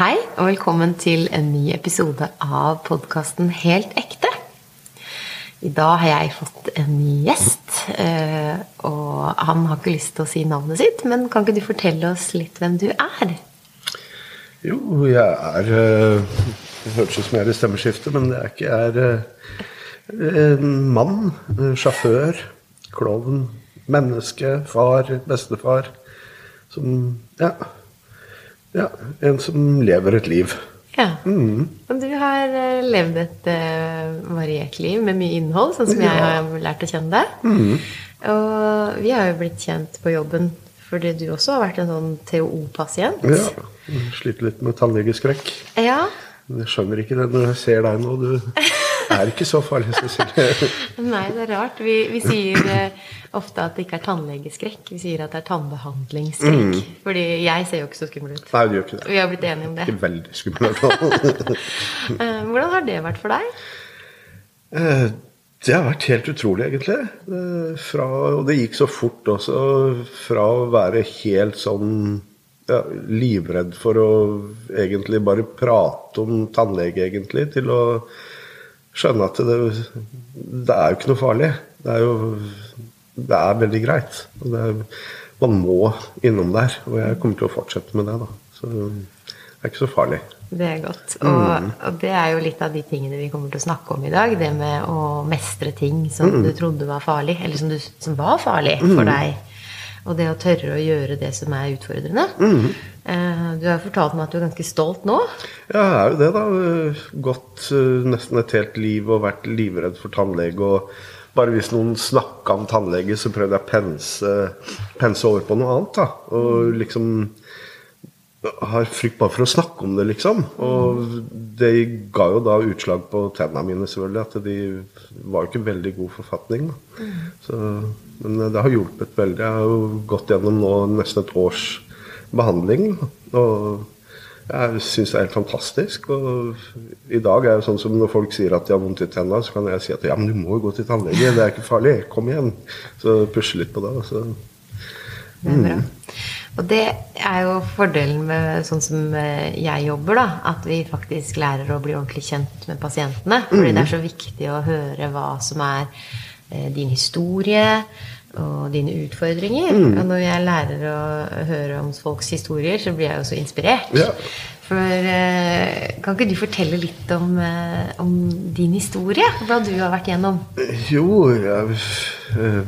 Hei, og velkommen til en ny episode av podkasten Helt ekte. I dag har jeg fått en ny gjest, eh, og han har ikke lyst til å si navnet sitt, men kan ikke du fortelle oss litt hvem du er? Jo, jeg er eh, Det hørtes ut som jeg er i stemmeskifte, men det er ikke. Jeg er eh, en mann, sjåfør, klovn, menneske, far, bestefar. Som Ja. Ja en som lever et liv. Ja. Og du har eh, levd et uh, variert liv med mye innhold, sånn som jeg har lært å kjenne deg. Og vi har jo blitt kjent på jobben fordi du også har vært en sånn TOO-pasient. Ja. Sliter litt med tannlegeskrekk. ja. Jeg skjønner ikke det når jeg ser deg nå. Du er ikke så farlig, Cecilie. Nei, det er rart. Vi, vi sier eh, ofte at det ikke er tannlegeskrekk. Vi sier at det er tannbehandlingsskrekk. Fordi jeg ser jo ikke så skummel ut. Nei, du gjør ikke det. Vi har blitt enige om det. Ikke veldig skummel. Eh, Hvordan har det vært for deg? Eh, Det har vært helt utrolig, egentlig. Fra, og det gikk så fort også. Fra å være helt sånn ja, livredd for å egentlig bare prate om tannlege, egentlig, til å skjønne at det, det er jo ikke noe farlig. Det er jo det er veldig greit. Det er, man må innom der. Og jeg kommer til å fortsette med det. da. Så det er ikke så farlig. Det er godt. Og, og det er jo litt av de tingene vi kommer til å snakke om i dag. Det med å mestre ting som du trodde var farlig, eller som, du, som var farlig for deg. Og det å tørre å gjøre det som er utfordrende. Eh, Du har fortalt meg at du er ganske stolt nå. Ja, jeg er jo det, da. Gått eh, nesten et helt liv og vært livredd for tannlege. Og bare hvis noen snakka om tannlege, så prøvde jeg å pense, pense over på noe annet. da. Og liksom har frykt bare for å snakke om det, liksom. Og det ga jo da utslag på tennene mine, selvfølgelig. At de var jo ikke veldig god forfatning. Da. Så, men det har hjulpet veldig. Jeg har jo gått gjennom nå nesten et års behandling. Og jeg syns det er helt fantastisk. Og i dag er det sånn som når folk sier at de har vondt i tenna, så kan jeg si at ja, men du må jo gå til tannlege. Det er ikke farlig. Kom igjen. Så pushe litt på det. Så. Det er bra. Og det er jo fordelen med sånn som eh, jeg jobber, da. At vi faktisk lærer å bli ordentlig kjent med pasientene. Fordi det er så viktig å høre hva som er eh, din historie og dine utfordringer. Og når jeg lærer å høre om folks historier, så blir jeg jo så inspirert. Ja. For eh, kan ikke du fortelle litt om, eh, om din historie? Hva du har vært gjennom? Jo, jeg eh,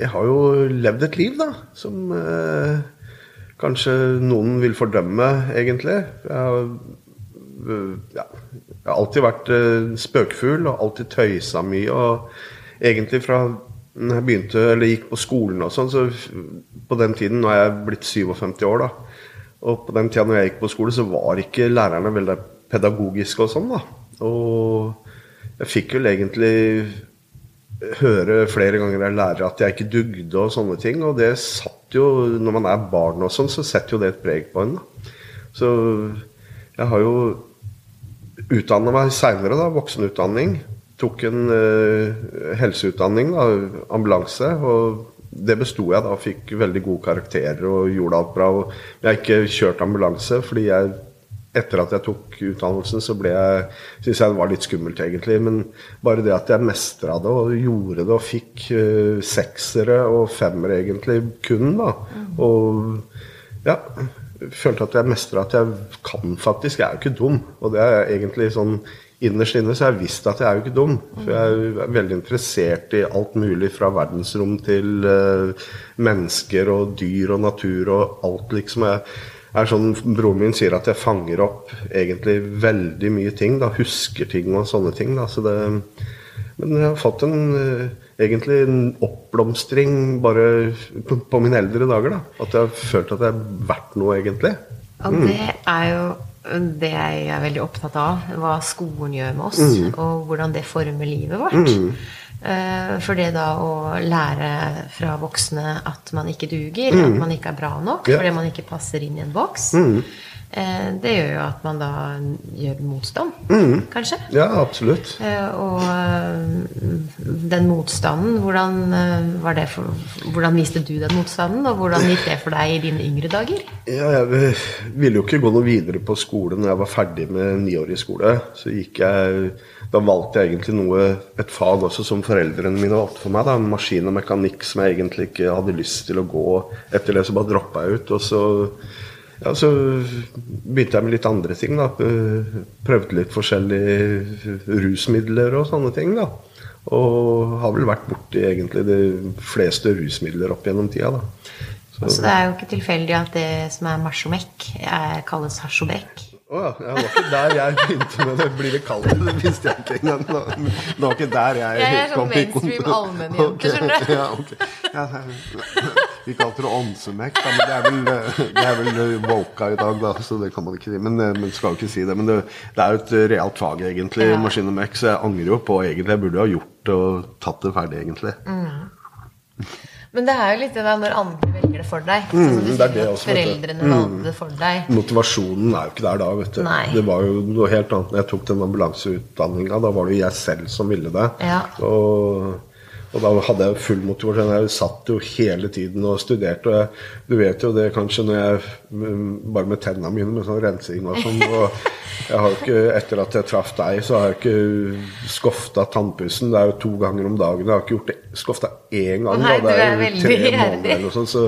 Jeg har jo levd et liv, da, som eh, kanskje noen vil fordømme, egentlig. Jeg har, eh, ja, jeg har alltid vært eh, spøkefugl og alltid tøysa mye. Og egentlig fra når jeg begynte, eller gikk på skolen og sånn, så på den tiden Nå er jeg blitt 57 år, da. Og på den tida når jeg gikk på skole, så var ikke lærerne veldig pedagogiske og sånn, da. Og jeg fikk vel egentlig høre flere ganger jeg lærer at jeg ikke dugde og sånne ting. Og det satt jo, når man er barn og sånn, så setter jo det et preg på en. da. Så jeg har jo utdanna meg seinere, da, voksenutdanning. Tok en uh, helseutdanning, da, ambulanse. og det besto jeg da, fikk veldig gode karakterer og gjorde alt bra. Og jeg har ikke kjørt ambulanse fordi jeg etter at jeg tok utdannelsen, så ble jeg Syns jeg det var litt skummelt, egentlig. Men bare det at jeg mestra det og gjorde det og fikk uh, seksere og femmere, egentlig, kun, da. Og ja, følte at jeg mestra at jeg kan faktisk. Jeg er jo ikke dum. Og det er egentlig sånn Innerst inne så jeg visst at jeg er jo ikke dum. For jeg er veldig interessert i alt mulig fra verdensrom til uh, mennesker og dyr og natur og alt, liksom. Jeg, er sånn, Broren min sier at jeg fanger opp egentlig veldig mye ting. da, Husker ting og sånne ting. da, så det, Men jeg har fått en eh, egentlig en oppblomstring bare på, mine eldre dager. da, At jeg har følt at jeg er verdt noe, egentlig. Ja, det er jo det jeg er veldig opptatt av. Hva skolen gjør med oss, og hvordan det former livet vårt. Mm. For det da å lære fra voksne at man ikke duger, at man ikke er bra nok Ja. fordi man ikke passer inn i en boks, Eh, det gjør jo at man da gjør motstand, kanskje. Ja, absolutt. Eh, og eh, den motstanden, hvordan, eh, var det for, hvordan viste du den motstanden? Og hvordan gikk det for deg i dine yngre dager? Ja, jeg ville jo ikke gå noe videre på skole når jeg var ferdig med niårig skole. Så gikk jeg Da valgte jeg egentlig noe, et fag også som foreldrene mine valgte for meg. Da, maskin og mekanikk som jeg egentlig ikke hadde lyst til å gå etter det, så bare droppa jeg ut. Og så ja, så begynte jeg med litt andre ting. da. Prøvde litt forskjellige rusmidler og sånne ting. da. Og har vel vært borti egentlig de fleste rusmidler opp gjennom tida. da. Så. altså, det er jo ikke tilfeldig at det som er marsjomekk, kalles hasjobekk. Å ja, det var ikke der jeg begynte med det. Blir det kalt det? visste jeg ikke engang. Det var ikke der jeg Jeg er sånn mainstream allmennjente, skjønner du. Ja, okay. ja, vi kalte det ånsemekk, men det er vel, det er vel woka i dag, da, så det kan man ikke si. Men, men skal jo ikke si det. Men det, det er jo et realt fag, egentlig, ja. maskin og mekk, så jeg angrer jo på egentlig. Jeg burde jo ha gjort det og tatt det ferdig, egentlig. Mm. Men det er jo litt det der når andre velger det for deg. Sånn Mm, det er det også. Foreldrene Mm. valgte det for deg. Motivasjonen er jo ikke der da, vet du. Nei. Det var jo noe helt annet når jeg tok den ambulanseutdanninga. Da var det jo jeg selv som ville det. Ja. Og, og da hadde jeg full motivasjon. Jeg satt jo hele tiden og studerte. Og jeg, du vet jo det kanskje når jeg mm, Bare med tennene mine med sånn rensing og sånn. Og jeg har jo ikke, etter at jeg traff deg, så har jeg ikke skofta tannpussen. Det er jo to ganger om dagen. Jeg har ikke gjort det skofta én gang. Nei, da. Det er, er tre måneder eller noe sånt. Så,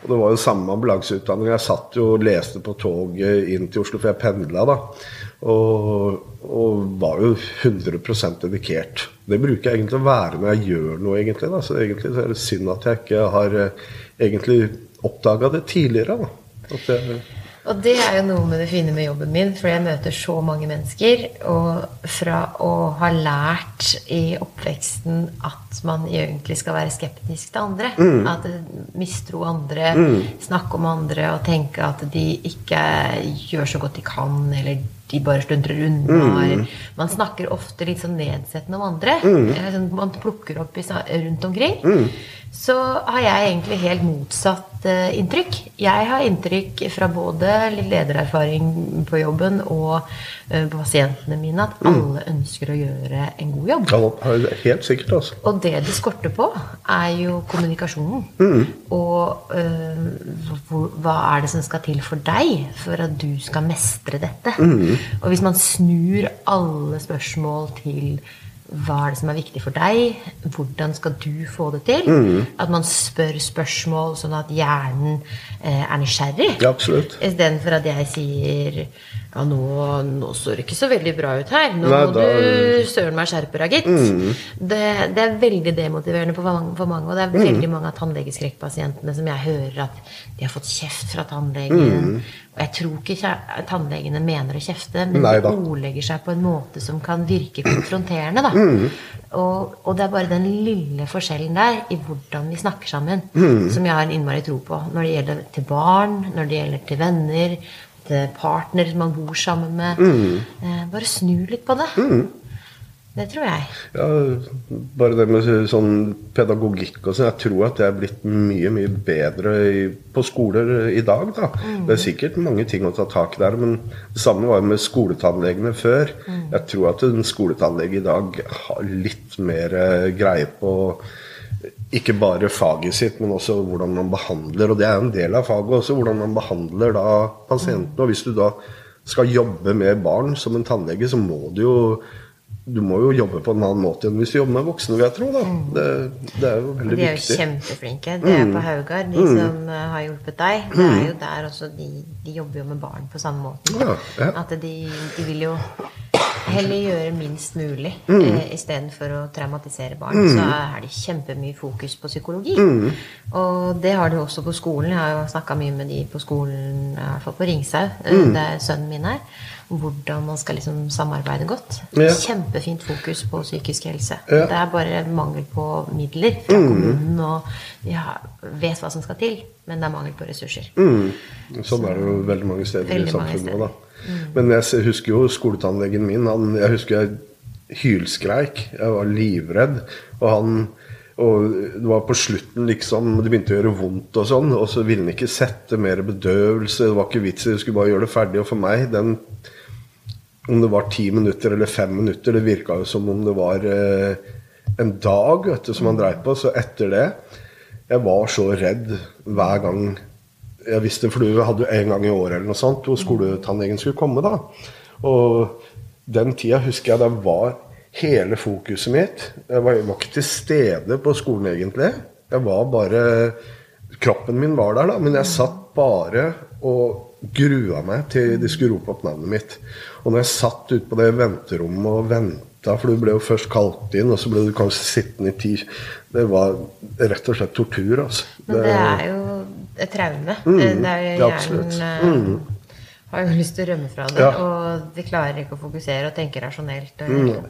og det var jo samme ambulanseutdanning. Jeg satt jo og leste på toget inn til Oslo, for jeg pendla da. Og, og var jo 100% dedikert. Det bruker jeg egentlig å være når jeg gjør noe, egentlig. Da. Så egentlig så er det synd at jeg ikke har eh, egentlig oppdaga det tidligere. Jeg, Og det er jo noe med det fine med jobben min, for jeg møter så mange mennesker. Og fra å ha lært i oppveksten at man egentlig skal være skeptisk til andre, at mistro andre, snakke om andre og tenke at de ikke gjør så godt de kan, eller de bare sluntrer unna. Mm. Man snakker ofte litt sånn nedsettende om andre. Mm. sånn Man plukker opp i, rundt omkring. Så har jeg egentlig helt motsatt uh, inntrykk. Jeg har inntrykk fra både ledererfaring på jobben og uh, på pasientene mine at alle ønsker å gjøre en god jobb. ja, helt sikkert, altså. Og det det skorter på, er jo kommunikasjonen. Og uh, hva er det som skal til for deg for at du skal mestre dette? Og hvis man snur alle spørsmål til hva er det som er viktig for deg? Hvordan skal du få det til? At man spør spørsmål sånn at hjernen eh, er nysgjerrig. Ja, absolutt. Istedenfor at jeg sier ja, nå, nå står det ikke så veldig bra ut her. Nå Nei, må da- du søren meg skjerpe deg, gitt. Det, det er veldig demotiverende for mange, for mange og det er veldig mange av tannlegeskrekkpasientene som jeg hører at de har fått kjeft fra tannlegen. Jeg tror ikke tannlegene mener å kjefte, men Nei de ordlegger seg på en måte som kan virke konfronterende. Da. Og, og det er bare den lille forskjellen der i hvordan vi snakker sammen, som jeg har en innmari tro på. Når det gjelder til barn, når det gjelder til venner, til partner som man bor sammen med. Eh, bare snu litt på det. Det tror jeg. Ja, bare det med sånn pedagogikk og sånn. Jeg tror at det er blitt mye, mye bedre i, på skoler i dag, da. Det er sikkert mange ting å ta tak i der, men det samme var jo med skoletannlegene før. Jeg tror at en skoletannlege i dag har litt mer eh, greie på ikke bare faget sitt, men også hvordan man behandler. Og det er jo en del av faget også, hvordan man behandler da pasientene. Og hvis du da skal jobbe med barn som en tannlege, så må du jo du må jo jobbe på en annen måte enn hvis du jobber med voksne, vil jeg tro. da. Det, det er jo veldig viktig. De er jo viktig. kjempeflinke. Det er på Haugar, de som eh, har hjulpet deg. Det er jo der også de, de jobber jo med barn på samme måten. Ja, ja. At de, de vil jo heller gjøre minst mulig eh, istedenfor å traumatisere barn. Så er det kjempemye fokus på psykologi. Og det har de også på skolen. Jeg har jo snakka mye med de på skolen, i hvert fall på Ringshaug, eh, der sønnen min er. Hvordan man skal liksom samarbeide godt. Ja. Kjempefint fokus på psykisk helse. Ja. Det er bare mangel på midler fra kommunen, og vi har, vet hva som skal til, men det er mangel på ressurser. Mm. Sånn er det jo veldig mange steder Veldig i samfunnet òg, da. Men jeg husker jo skoletannlegen min. Han, jeg husker jeg hylskreik. Jeg var livredd. Og han og det var på slutten, liksom. Det begynte å gjøre vondt og sånn. Og så ville han ikke sette mer bedøvelse. Det var ikke vits i, skulle bare gjøre det ferdig. Og for meg, den Om det var ti minutter eller fem minutter, det virka jo som om det var eh, en dag du, som han dreiv på. Så etter det Jeg var så redd hver gang jeg visste, For du hadde jo en gang i året eller noe sånt hvor skoletannlegen skulle komme. da. Og den tida husker jeg det var hele fokuset mitt. Jeg var, jeg var ikke til stede på skolen egentlig. Jeg var bare Kroppen min var der, da, men jeg satt bare og grua meg til de skulle rope opp navnet mitt. Og når jeg satt ute på det venterommet og venta, for du ble jo først kalt inn, og så ble du kanskje sittende i ti Det var rett og slett tortur, altså. Men det er jo et traume. Mm, det er jo hjernen Mm. eh, har jo lyst til å rømme fra det, Ja. og de klarer ikke å fokusere og tenke rasjonelt. Og, Mm.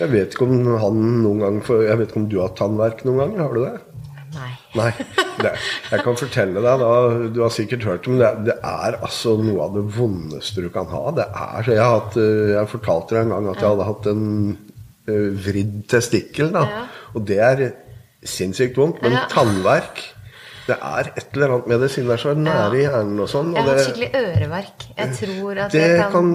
Jeg vet ikke om han noen gang Jeg vet ikke om du har tannverk noen gang? Har du det? Nei. Det, jeg kan fortelle deg, da, du har sikkert hørt men det, det er altså noe av det vondeste du kan ha. Det er, så jeg, hatt, eh, jeg fortalte deg en gang at jeg hadde hatt en eh, vridd testikkel. Da. Og det er sinnssykt vondt. Men tannverk Det er et eller annet med det siden det er så nære i hjernen og sånn. Jeg har hatt skikkelig øreverk. Jeg tror at det jeg kan kan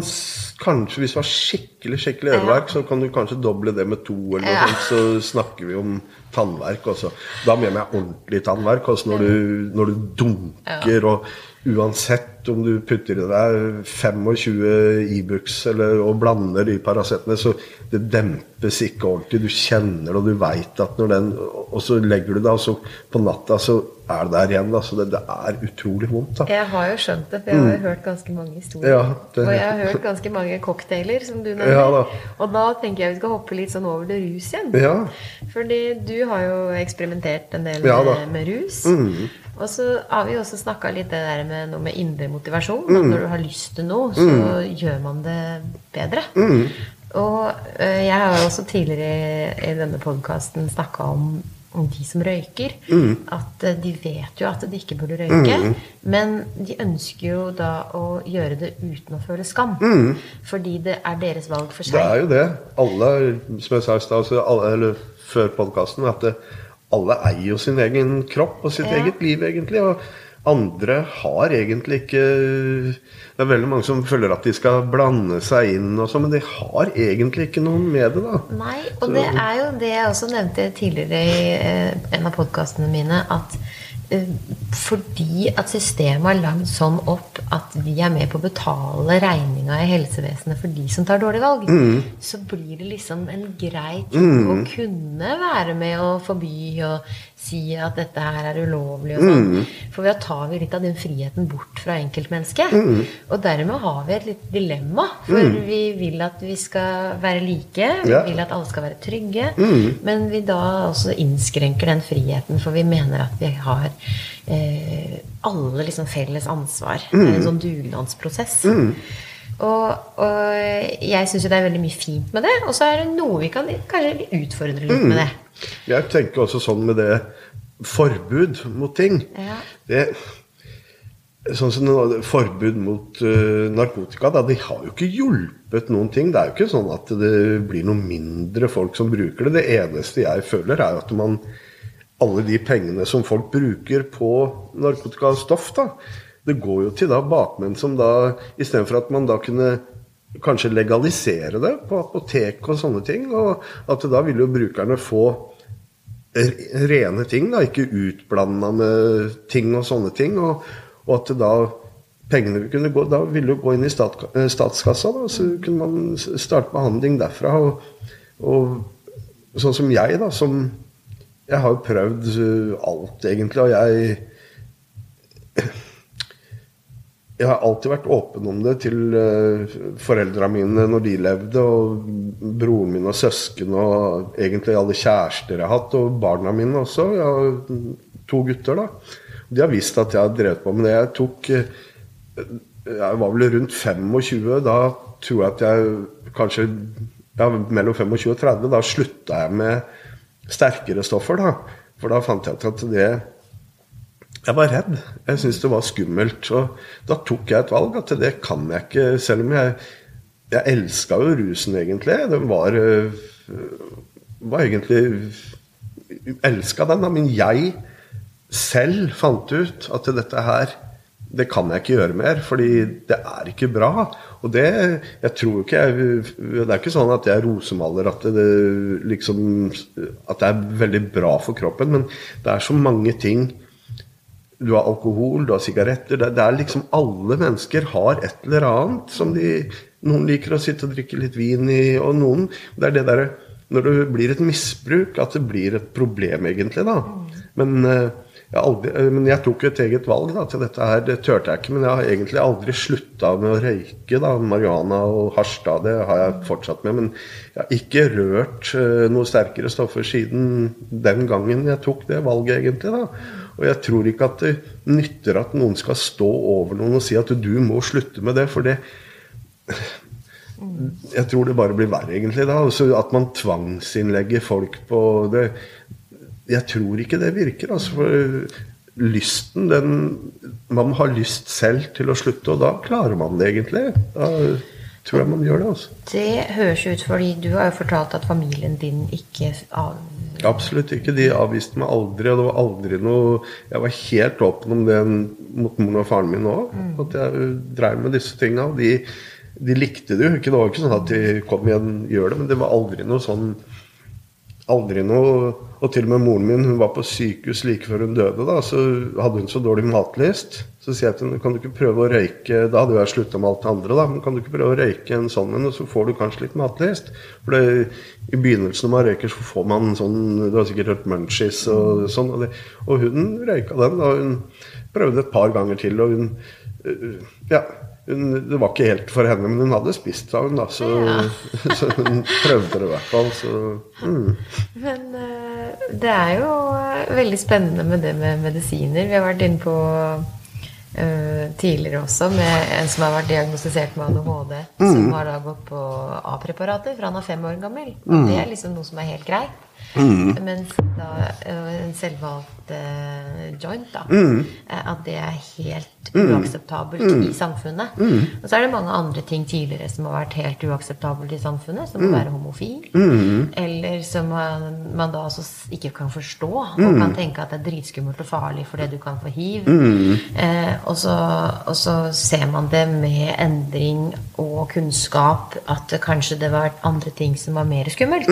Kanskje hvis du har skikkelig skikkelig øreverk, så kan du kanskje doble det med to, eller noe sånt, så snakker vi om tannverk. Også. Da mener jeg ordentlig tannverk. Altså når, du, når du dunker, og uansett om du putter i deg 25 Ibux e og blander de Paracetene, så det dempes ikke ordentlig. Du kjenner det, og du veit at når den Og så legger du deg, og så på natta så er det der igjen. Så det, det er utrolig vondt. Da. Jeg har jo skjønt det, for jeg har jo hørt ganske mange historier. Mm. Ja, det- Og jeg har hørt ganske mange cocktailer, som du nevner. Ja da. Og da tenker jeg vi skal hoppe litt sånn over til rus igjen. Ja. Fordi du har jo eksperimentert en del Ja med, med rus. Mhm. Og så har vi også snakka litt det der med noe med indre motivasjon. Mm. At når du har lyst til noe, så gjør man det bedre. Mm. Og øh, jeg har jo også tidligere i, denne podkasten snakka om, om de som røyker. Mm. At øh, de vet jo at de ikke burde røyke. Men de ønsker jo da å gjøre det uten å føle skam. Fordi det er deres valg for seg. Det er jo det. Alle, som jeg sa i stad, eller før podkasten, at det, alle eier jo sin egen kropp og sitt Ja. eget liv, egentlig. Og andre har egentlig ikke Det er veldig mange som føler at de skal blande seg inn og så, men de har egentlig ikke noe med det, da. Nei, og det er jo det jeg også nevnte tidligere i eh, en av podkastene mine, at fordi at systemet er lagd sånn opp at vi er med på å betale regninga i helsevesenet for de som tar dårlige valg, så blir det liksom en grei ting å kunne være med og forby og si at dette her er ulovlig og sånn. For da tar vi litt av den friheten bort fra enkeltmennesket. Og dermed har vi et litt dilemma. For vi vil at vi skal være like, vi Ja. vil at alle skal være trygge. Men vi da også innskrenker den friheten, for vi mener at vi har eh, alle liksom felles ansvar. Er en sånn dugnadsprosess. Og, og jeg syns jo det er veldig mye fint med det. Og så er det noe vi kan kanskje utfordre litt med det. Jeg tenker også sånn med det forbud mot ting. Ja. Det, sånn som Forbud mot uh, narkotika, da, de har jo ikke hjulpet noen ting. Det er jo ikke sånn at det blir noe mindre folk som bruker det. Det eneste jeg føler, er at man alle de pengene som folk bruker på narkotikastoff, da, det går jo til da bakmenn som da Istedenfor at man da kunne kanskje legalisere det på apotek og sånne ting, og at da ville jo brukerne få rene ting, da, ikke utblanda med ting og sånne ting. Og, og at da pengene kunne gå, da ville jo gå inn i stat, eh, statskassa. Da, så kunne man starte behandling derfra. Og, og sånn som jeg, da, som Jeg har jo prøvd eh, alt, egentlig, og jeg jeg har alltid vært åpen om det til uh, foreldra mine når de levde, og broren min og søsken, og egentlig alle kjærester jeg har hatt, og barna mine også. Jeg har to gutter, da. De har visst at jeg har drevet på med det. Jeg tok eh, Jeg var vel rundt 25. Da tror jeg at jeg kanskje ja, mellom 25 og 30. Da slutta jeg med sterkere stoffer, da. For da fant jeg ut at det jeg var redd. Jeg syntes det var skummelt. Og da tok jeg et valg at det kan jeg ikke, selv om jeg Jeg elska jo rusen, egentlig. Den var, øh, var egentlig elska den, da, men jeg selv fant ut at dette her det kan jeg ikke gjøre mer, fordi det er ikke bra. Og det jeg tror ikke jeg, Det er ikke sånn at jeg rosemaler at det, liksom, at det er veldig bra for kroppen, men det er så mange ting Du har alkohol, du har sigaretter det, det, er liksom Alle mennesker har et eller annet som de Noen liker å sitte og drikke litt vin i, og noen Det er det derre Når det blir et misbruk, at det blir et problem, egentlig, da. Men jeg, aldri, eh, men jeg tok et eget valg da, til dette her. Det turte jeg ikke. Men jeg har egentlig aldri slutta med å røyke. da, Marihuana og hasj da, det har jeg fortsatt med. Men jeg har ikke rørt uh, noe sterkere stoffer siden den gangen jeg tok det valget, egentlig. da. Og jeg tror ikke at det nytter at noen skal stå over noen og si at du må slutte med det. For det Jeg tror det bare blir verre, egentlig. da, altså At man tvangsinnlegger folk på det jeg tror ikke det virker. Altså, for lysten, den Man har lyst selv til å slutte, og da klarer man det egentlig. Da tror jeg man gjør det. altså. Det høres ut fordi du har jo fortalt at familien din ikke av... Absolutt ikke. De avviste meg aldri. Og det var aldri noe Jeg var helt åpen om det mot moren og faren min òg. Mm. At jeg dreiv med disse tinga. Og de, de, likte det jo ikke. Det var ikke sånn at de kom igjen, gjør det. Men det var aldri noe sånn Aldri noe og til og med moren min hun var på sykehus like før hun døde. da, Så hadde hun så dårlig matlyst. Så sier jeg til henne kan du ikke prøve å røyke Da hadde jeg slutta med alt det andre, da. Men kan du ikke prøve å røyke en sånn en, og så får du kanskje litt matlyst? For det, i begynnelsen når man røyker, så får man sånn Du har sikkert hørt munchies og sånn. Og, og hun røyka den. og Hun prøvde et par ganger til, og hun Ja hun, det var ikke helt for henne, men hun hadde spist av hun da, så, ja. så, hun prøvde det i hvert fall. Så, mm. Men uh, det er jo uh, veldig spennende med det med medisiner. Vi har vært inne på tidligere også med en som har vært diagnostisert med ADHD, mm. som har da gått på A-preparater fra han er fem år gammel. Mm. Det er liksom noe som er helt greit. Mm. Mens da en selvvalgt joint, da, mm. at det er helt Mm. uakseptabelt mm. i samfunnet. Mm. Og så er det mange andre ting tidligere som har vært helt uakseptabelt i samfunnet. Som å mm. være homofil. Mm. Eller som man, man, da altså ikke kan forstå. Og kan tenke at det er dritskummelt og farlig fordi du kan få hiv. Eh, og, så, og, så, ser man det med endring og kunnskap at kanskje det var andre ting som var mer skummelt.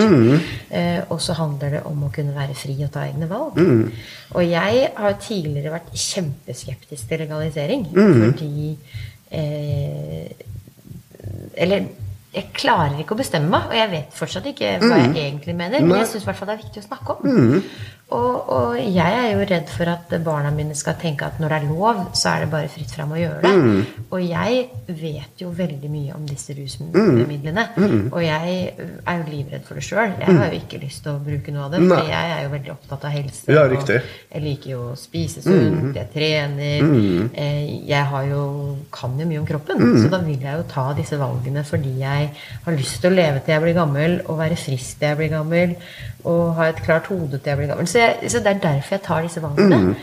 Eh, og så handler det om å kunne være fri og ta egne valg. Og jeg har tidligere vært kjempeskeptisk til legalisering. Mm. Fordi eh, Eller jeg klarer ikke å bestemme meg, og jeg vet fortsatt ikke hva jeg mm. egentlig mener. Men jeg syns det er viktig å snakke om. Mm. Og, og, jeg er jo redd for at barna mine skal tenke at når det er lov, så er det bare fritt fram å gjøre det. Mm. Og jeg vet jo veldig mye om disse rusmidlene. Mm. mm. Og jeg er jo livredd for det sjøl. Jeg har jo ikke lyst til å bruke noe av det. For jeg er jo veldig opptatt av helse. Ja, jeg liker jo å spise sunt, mm. jeg trener. Mm. Jeg jeg jo, kan jo mye om kroppen. Så da vil jeg jo ta disse valgene fordi jeg har lyst til å leve til jeg blir gammel, og være frisk til jeg blir gammel og ha et klart hode til jeg blir gammel. Så, jeg, så, det er derfor jeg tar disse valgene. Mm.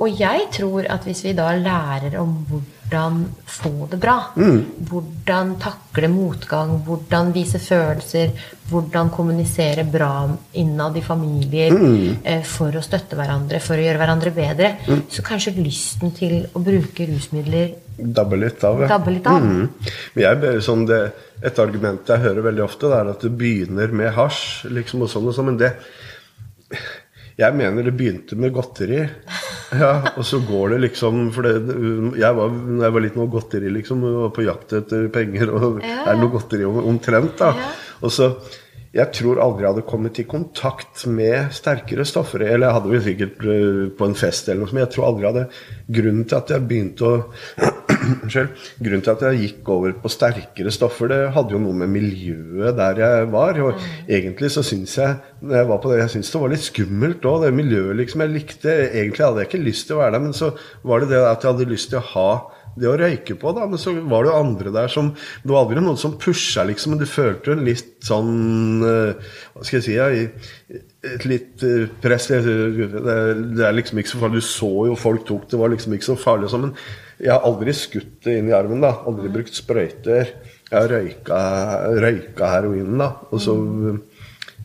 Og jeg tror at hvis vi da lærer om hvordan få det bra, mm. hvordan takle motgang, hvordan vise følelser, hvordan kommunisere bra innad i familier mm. eh, for å støtte hverandre, for å gjøre hverandre bedre, mm. så kanskje lysten til å bruke rusmidler Dabber litt av. Ja. Dabbe litt av. Mm. Men jeg sånn det et argument jeg hører veldig ofte, det er at det begynner med hasj. liksom og sånn og sånn, Men det Jeg mener det begynte med godteri. Ja, Og så går det liksom For det, jeg var, når jeg var litt noe godteri, liksom, og var på jakt etter penger, og ja. er noe godteri omtrent, da. Ja. Og så jeg tror aldri jeg hadde kommet i kontakt med sterkere stoffer. Eller jeg hadde vel sikkert eh, på en fest eller noe, men jeg tror aldri jeg hadde Grunnen til at jeg begynte å. Grunnen til at jeg gikk over på sterkere stoffer, det hadde jo noe med miljøet der jeg var. Og mm. egentlig så syns jeg når jeg var på det, jeg syns det var litt skummelt òg, det miljøet liksom jeg likte. Egentlig hadde jeg ikke lyst til å være der, men så var det det at jeg hadde lyst til å ha det å røyke på, da. Men så var det jo andre der som Det var aldri noen som pusha, liksom, men du følte jo litt sånn uh, Hva skal jeg si? Ja, et litt uh, press. Det, det, er liksom ikke så farlig. Du så jo folk tok det, var liksom ikke så farlig. Men jeg har aldri skutt det inn i armen. da Aldri brukt sprøyter. Jeg har røyka, røyka heroinen, da. Og så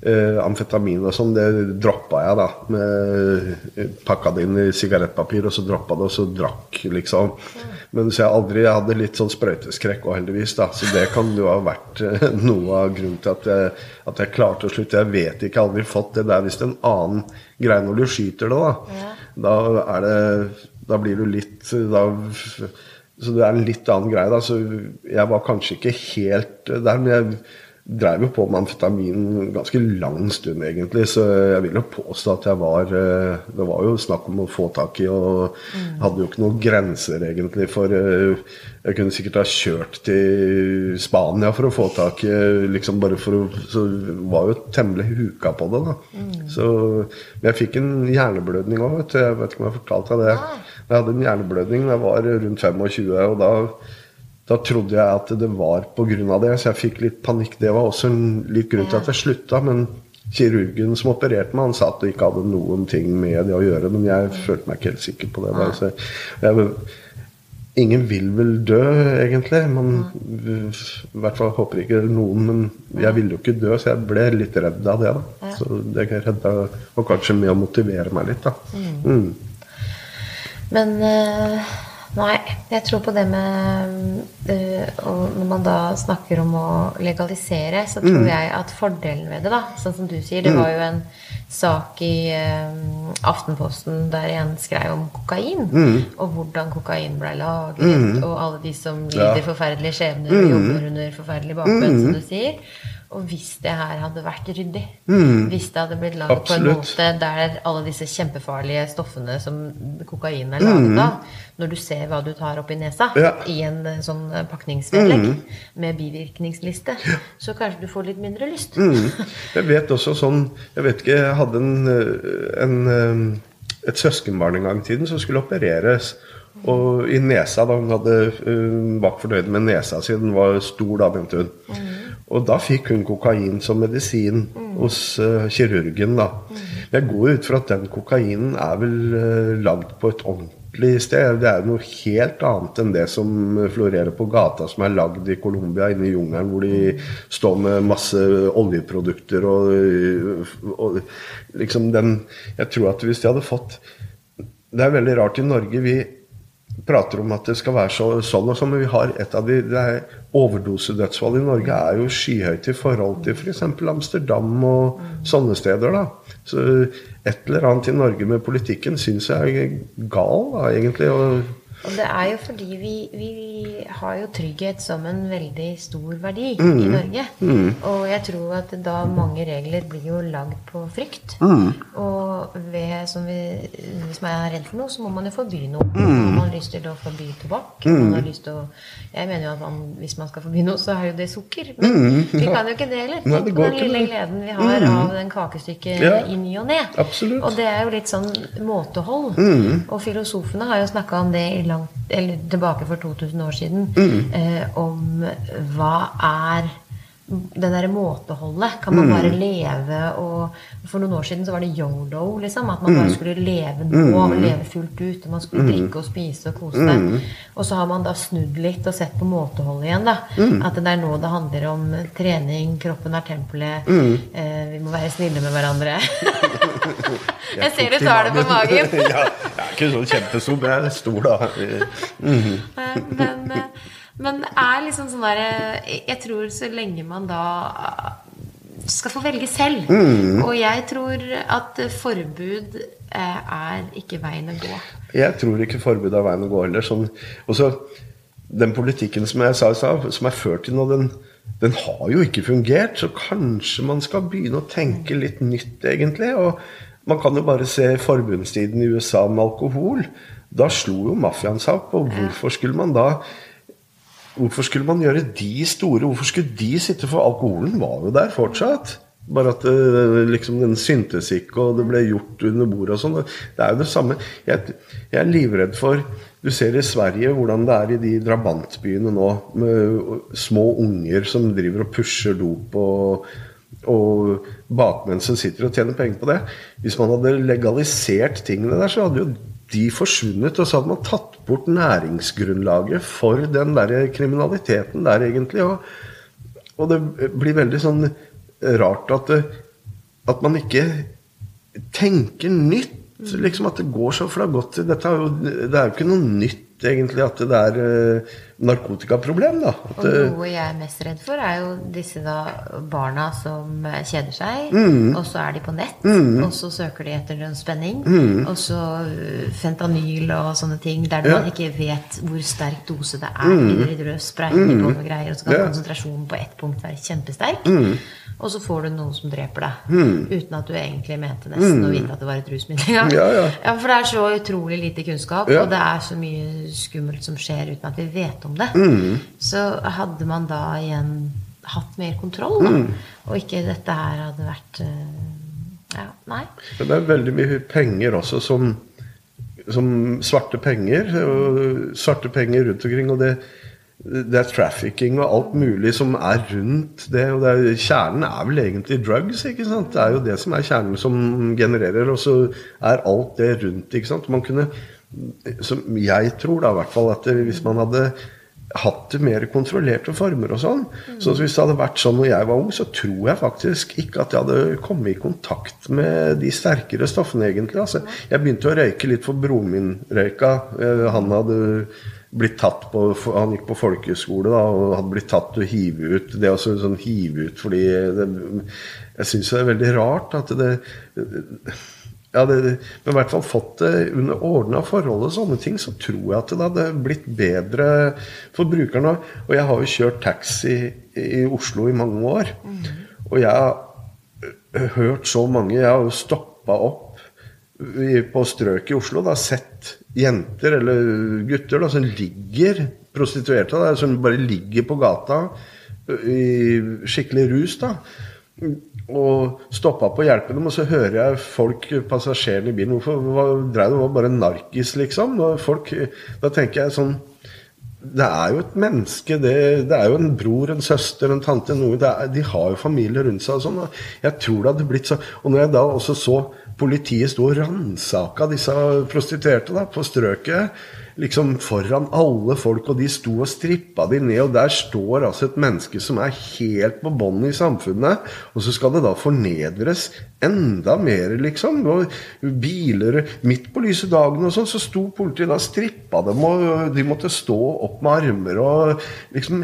Eh, amfetamin og sånn, det droppa jeg, da. Med, pakka det inn i sigarettpapir, og så droppa det, og så drakk, liksom. Men så jeg aldri jeg hadde litt sånn sprøyteskrekk òg, heldigvis. da, Så det kan jo ha vært eh, noe av grunnen til at jeg, at jeg klarte å slutte. Jeg vet ikke, jeg har aldri fått det. Det er visst en annen greie når du skyter det, da. Ja. Da er det Da blir du litt da, Så det er en litt annen greie, da. Så jeg var kanskje ikke helt der, men jeg drev jo på med amfetamin ganske lang stund, egentlig. Så jeg vil jo påstå at jeg var eh, Det var jo snakk om å få tak i, og hadde jo ikke noen grenser, egentlig. For eh, jeg kunne sikkert ha kjørt til Spania for å få tak i liksom bare for å Så var jo temmelig huka på det, da. Så Men jeg fikk en hjerneblødning òg, vet du. Jeg vet ikke om jeg fortalte deg det. Jeg hadde en hjerneblødning da jeg var rundt 25, og da da trodde jeg at det var pga. det, så jeg fikk litt panikk. Det var også en litt grunn til at jeg slutta. Men kirurgen som opererte meg, han sa at det ikke hadde noen ting med det å gjøre. Men jeg følte meg ikke helt sikker på det. Så jeg, ingen vil vel dø, egentlig. Man, I hvert fall håper ikke noen, men jeg ville jo ikke dø, så jeg ble litt redd av det. da. Så det redda og kanskje med å motivere meg litt, da. Mm. Men eh, Nei, jeg tror på det med eh, Og når man da snakker om å legalisere, så tror jeg at fordelen ved det, da, sånn som du sier Det var jo en sak i eh, Aftenposten der en skrev om kokain. Og hvordan kokain ble laget, og alle de som lider Ja. forferdelige skjebner og jobber under forferdelig bakgrunn, som du sier. Og hvis det her hadde vært ryddig, hvis det hadde blitt laget på en måte der alle disse kjempefarlige stoffene som kokain er laget av Når du ser hva du tar opp i nesa Ja. i en eh, sånn pakningsvedlegg pakningsvedlegg med bivirkningsliste, så kanskje du får litt mindre lyst. Mm. Jeg vet også sånn Jeg vet ikke, jeg hadde en, øh, en, et søskenbarn en gang i tiden som skulle opereres. Og i nesa, da hun hadde øh, var fornøyd med nesa si, den var stor da, mente hun. Og da fikk hun kokain som medisin hos uh, kirurgen, da. Jeg går ut fra at den kokainen er vel uh, lagd på et ordentlig sted. Det er noe helt annet enn det som florerer på gata, som er lagd i Colombia, inne i jungelen, hvor de står med masse oljeprodukter og, og liksom den Jeg tror at hvis de hadde fått Det er veldig rart i Norge. Vi prater om at det skal være så, sånn og sånn, men vi har et av de er Overdosedødsfall i Norge er jo skyhøyt i forhold til f.eks. Amsterdam og sånne steder. da. Så et eller annet i Norge med politikken syns jeg er gal, da, egentlig. og Og det er jo fordi vi, vi har jo trygghet som en veldig stor verdi Mm. i Norge. Og jeg tror at da mange regler blir jo lagd på frykt. Mm. Og ved, som vi, hvis man er redd for noe, så må man jo forby noe. Mm. Har man lyst til å forby tobakk? Man har lyst til å, jeg mener jo at man, hvis man skal forby noe, så er jo det sukker. Men vi kan jo ikke det heller. Mm. Tenk på den lille gleden vi har av den kakestykket Ja. i ny og ne. Og det er jo litt sånn måtehold. Og filosofene har jo snakka om det i langt, eller tilbake for 2000 år siden. Eh, om hva er det derre måteholdet. Kan man bare leve og For noen år siden så var det yolo, liksom. At man bare skulle leve nå og leve fullt ut. Og man skulle drikke og spise og kose seg. Og så har man da snudd litt og sett på måteholdet igjen. da At det er nå det handler om trening, kroppen er tempelet, eh, vi må være snille med hverandre. Jeg ser du tar det på magen. ja, jeg er ikke sånn kjempestor, men jeg er stor, da. Eh, Men, eh, men det er liksom sånn der Jeg tror så lenge man da eh, skal få velge selv. Og jeg tror at forbud eh, er ikke veien å gå. Jeg tror ikke forbud er veien å gå heller. Sånn, også, den politikken som jeg sa i stad, som er ført til nå, den, den har jo ikke fungert. Så kanskje man skal begynne å tenke litt nytt, egentlig. Og man kan jo bare se forbundstiden i USA med alkohol. Da slo jo mafiaen seg opp, og hvorfor skulle man da Hvorfor skulle man gjøre de store? Hvorfor skulle de sitte for alkoholen? var jo der fortsatt. Bare at det, liksom den syntes ikke, og det ble gjort under bordet og sånn. Det er jo det samme. Jeg, jeg er livredd for Du ser i Sverige hvordan det er i de drabantbyene nå, med små unger som driver og pusher dop og og bakmenn som sitter og tjener penger på det. Hvis man hadde legalisert tingene der, så hadde jo de forsvunnet. Og så hadde man tatt bort næringsgrunnlaget for den der kriminaliteten der, egentlig. Og, og det blir veldig sånn rart at at man ikke tenker nytt. Liksom At det går så har dette er jo, det er jo ikke noe nytt egentlig at det er uh, narkotikaproblem. da. At, og noe jeg er mest redd for, er jo disse da barna som kjeder seg, mm. og så er de på nett, mm. og så søker de etter en spenning, mm. og så fentanyl og sånne ting der ja. man ikke vet hvor sterk dose det er mm. i røde sprayer på noe greier, og så kan konsentrasjonen på ett punkt være kjempesterk. Og så får du noen som dreper deg. Mm. Uten at du egentlig mente nesten mm. å vite at det var et rusmiddel. Ja. Ja, ja. ja, For det er så utrolig lite kunnskap, og det er så mye skummelt som skjer uten at vi vet om det. Mm. Så hadde man da igjen hatt mer kontroll, da, mm. og ikke dette her hadde vært uh, Ja, nei. Men det er veldig mye penger også som, som svarte penger. Og svarte penger rundt omkring. og det det er trafficking og alt mulig som er rundt det. og det er, Kjernen er vel egentlig drugs. ikke sant? Det er jo det som er kjernen som genererer, og så er alt det rundt. ikke sant? Man kunne, som Jeg tror da i hvert fall at hvis man hadde hatt det mer kontrollerte former og sånn. Så hvis det hadde vært sånn når jeg var ung, så tror jeg faktisk ikke at jeg hadde kommet i kontakt med de sterkere stoffene, egentlig. Altså, jeg begynte å røyke litt for broren min røyka. Eh, han hadde blitt tatt på Han gikk på folkeskole da, og hadde blitt tatt og hive ut. Det er også sånn hive ut fordi det, Jeg syns det er veldig rart at det ja, det, men i hvert fall fått det under ordna forhold og sånne ting, så tror jeg at det hadde blitt bedre for brukerne. Og jeg har jo kjørt taxi i Oslo i mange år. Og jeg har hørt så mange Jeg har jo stoppa opp på strøket i Oslo og sett jenter eller gutter da, som ligger prostituerte, da, som bare ligger på gata i skikkelig rus. da, Og stoppa på å hjelpe dem, og så hører jeg folk, passasjerene i bilen Hvorfor dreiv det bare narkis, liksom? Folk, da tenker jeg sånn det er jo et menneske. Det, det, er jo en bror, en søster, en tante. Noe, er, de har jo familie rundt seg. og sånn, Jeg tror det hadde blitt så Og når jeg da også så politiet sto og ransaka disse prostituerte da, på strøket liksom foran alle folk, og de sto og strippa de ned. Og der står altså et menneske som er helt på bånn i samfunnet, og så skal det da fornedres enda mer, liksom. Og biler Midt på lyse dagen og sånn, så sto politiet da og strippa dem, og de måtte stå opp med armer og liksom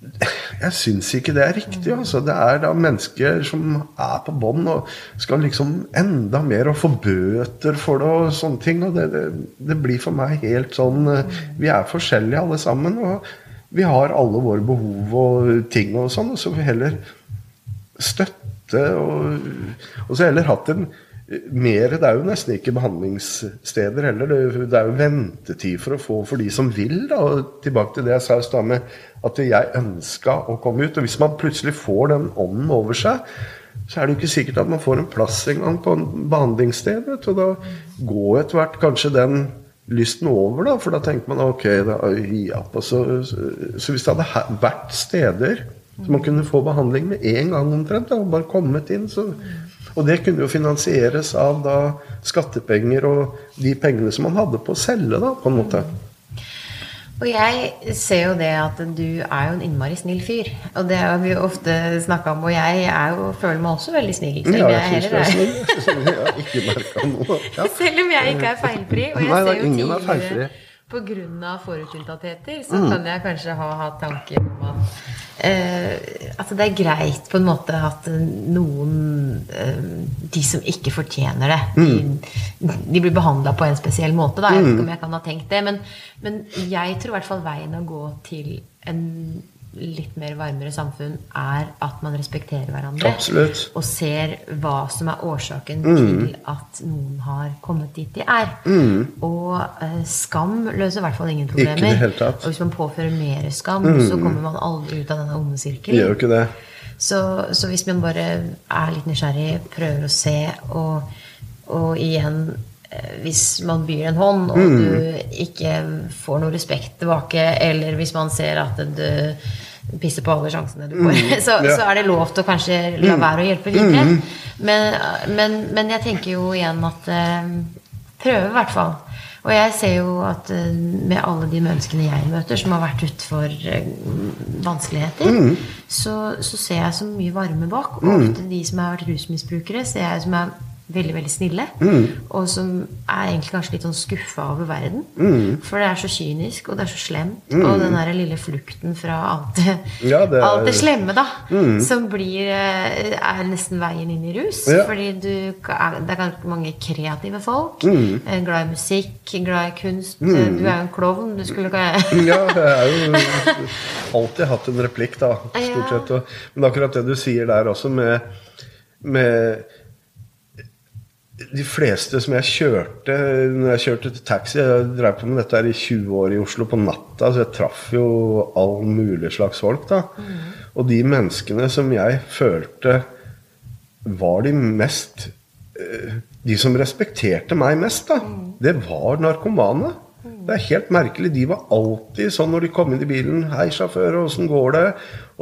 jeg syns ikke det er riktig. Altså. Det er da mennesker som er på bånn og skal liksom enda mer og få bøter for det og sånne ting. Og det, det, det, blir for meg helt sånn Vi er forskjellige alle sammen. Og vi har alle våre behov og ting og sånn. Og så vi heller støtte og, og så heller hatt en mer, Det er jo nesten ikke behandlingssteder heller. Det, er jo ventetid for å få for de som vil. Da. Og tilbake til det jeg sa i stad med at jeg ønska å komme ut. Og hvis man plutselig får den ånden over seg, så er det jo ikke sikkert at man får en plass engang på en behandlingssted. Og da går etter hvert kanskje den lysten over, da. For da tenker man ok, da gi opp. Så, så, så hvis det hadde vært steder så man kunne få behandling med en gang omtrent, da, bare kommet inn, så og det kunne jo finansieres av da skattepenger og de pengene som man hadde på å selge, da, på en måte. Og jeg ser jo det at du er jo en innmari snill fyr. Og det har vi jo ofte snakka om. Og jeg jo, føler meg også veldig snill. Selv om ja, jeg, jeg er snill. Jeg har ikke merka noe. Ja. Selv om jeg ikke er feilfri. Og jeg Nei, ser jo tidligere pga. forutinntattheter, så mm. kan jeg kanskje ha hatt tanker om at eh, altså det er greit på en måte at noen eh, De som ikke fortjener det, mm. de, de, blir behandla på en spesiell måte. Da. Jeg vet ikke om jeg kan ha tenkt det, men, men jeg tror i hvert fall veien å gå til en litt mer varmere samfunn er at man respekterer hverandre. Absolutt. Og ser hva som er årsaken mm. til at noen har kommet dit de er. Mm. Og uh, skam løser i hvert fall ingen problemer. Og hvis man påfører mer skam, mm. så kommer man aldri ut av denne onde sirkelen. Gjør ikke det. Så, så, hvis man bare er litt nysgjerrig, prøver å se, og, og igjen hvis man byr en hånd, og mm. du ikke får noe respekt tilbake, eller hvis man ser at du pisser på alle sjansene du får, mm, så, ja. så, er det lov til å kanskje la mm. være å hjelpe videre. Mm. Men, men, men, jeg tenker jo igjen at uh, Prøve, i hvert fall. Og jeg ser jo at eh, med alle de menneskene jeg møter som har vært utfor eh, vanskeligheter, Mm. så, så ser jeg så mye varme bak. Og ofte de som har vært rusmisbrukere, ser jeg som er veldig veldig snille. Mm. Og som er egentlig kanskje litt sånn skuffa over verden. Mm. For det er så kynisk, og det er så slemt. Og den der lille flukten fra alt det, Ja, det er- Mm. alt det slemme, da. Som blir eh, er nesten veien inn i rus. Ja. Fordi du, det er ganske mange kreative folk. Mm. eh, Glad i musikk, glad i kunst. Eh, Du er jo en klovn. Du skulle ikke Ja, jeg har jo alltid hatt en replikk, da. Stort Ja. sett. Og, men akkurat det du sier der også, med, med de fleste som jeg kjørte Når jeg kjørte til taxi Jeg drev på med dette her i 20 år i Oslo på natta, så jeg traff jo all mulig slags folk. da Og de menneskene som jeg følte var de mest eh, De som respekterte meg mest, da, det var narkomane. Det er helt merkelig. De var alltid sånn når de kom inn i bilen 'Hei, sjåfør, åssen går det?'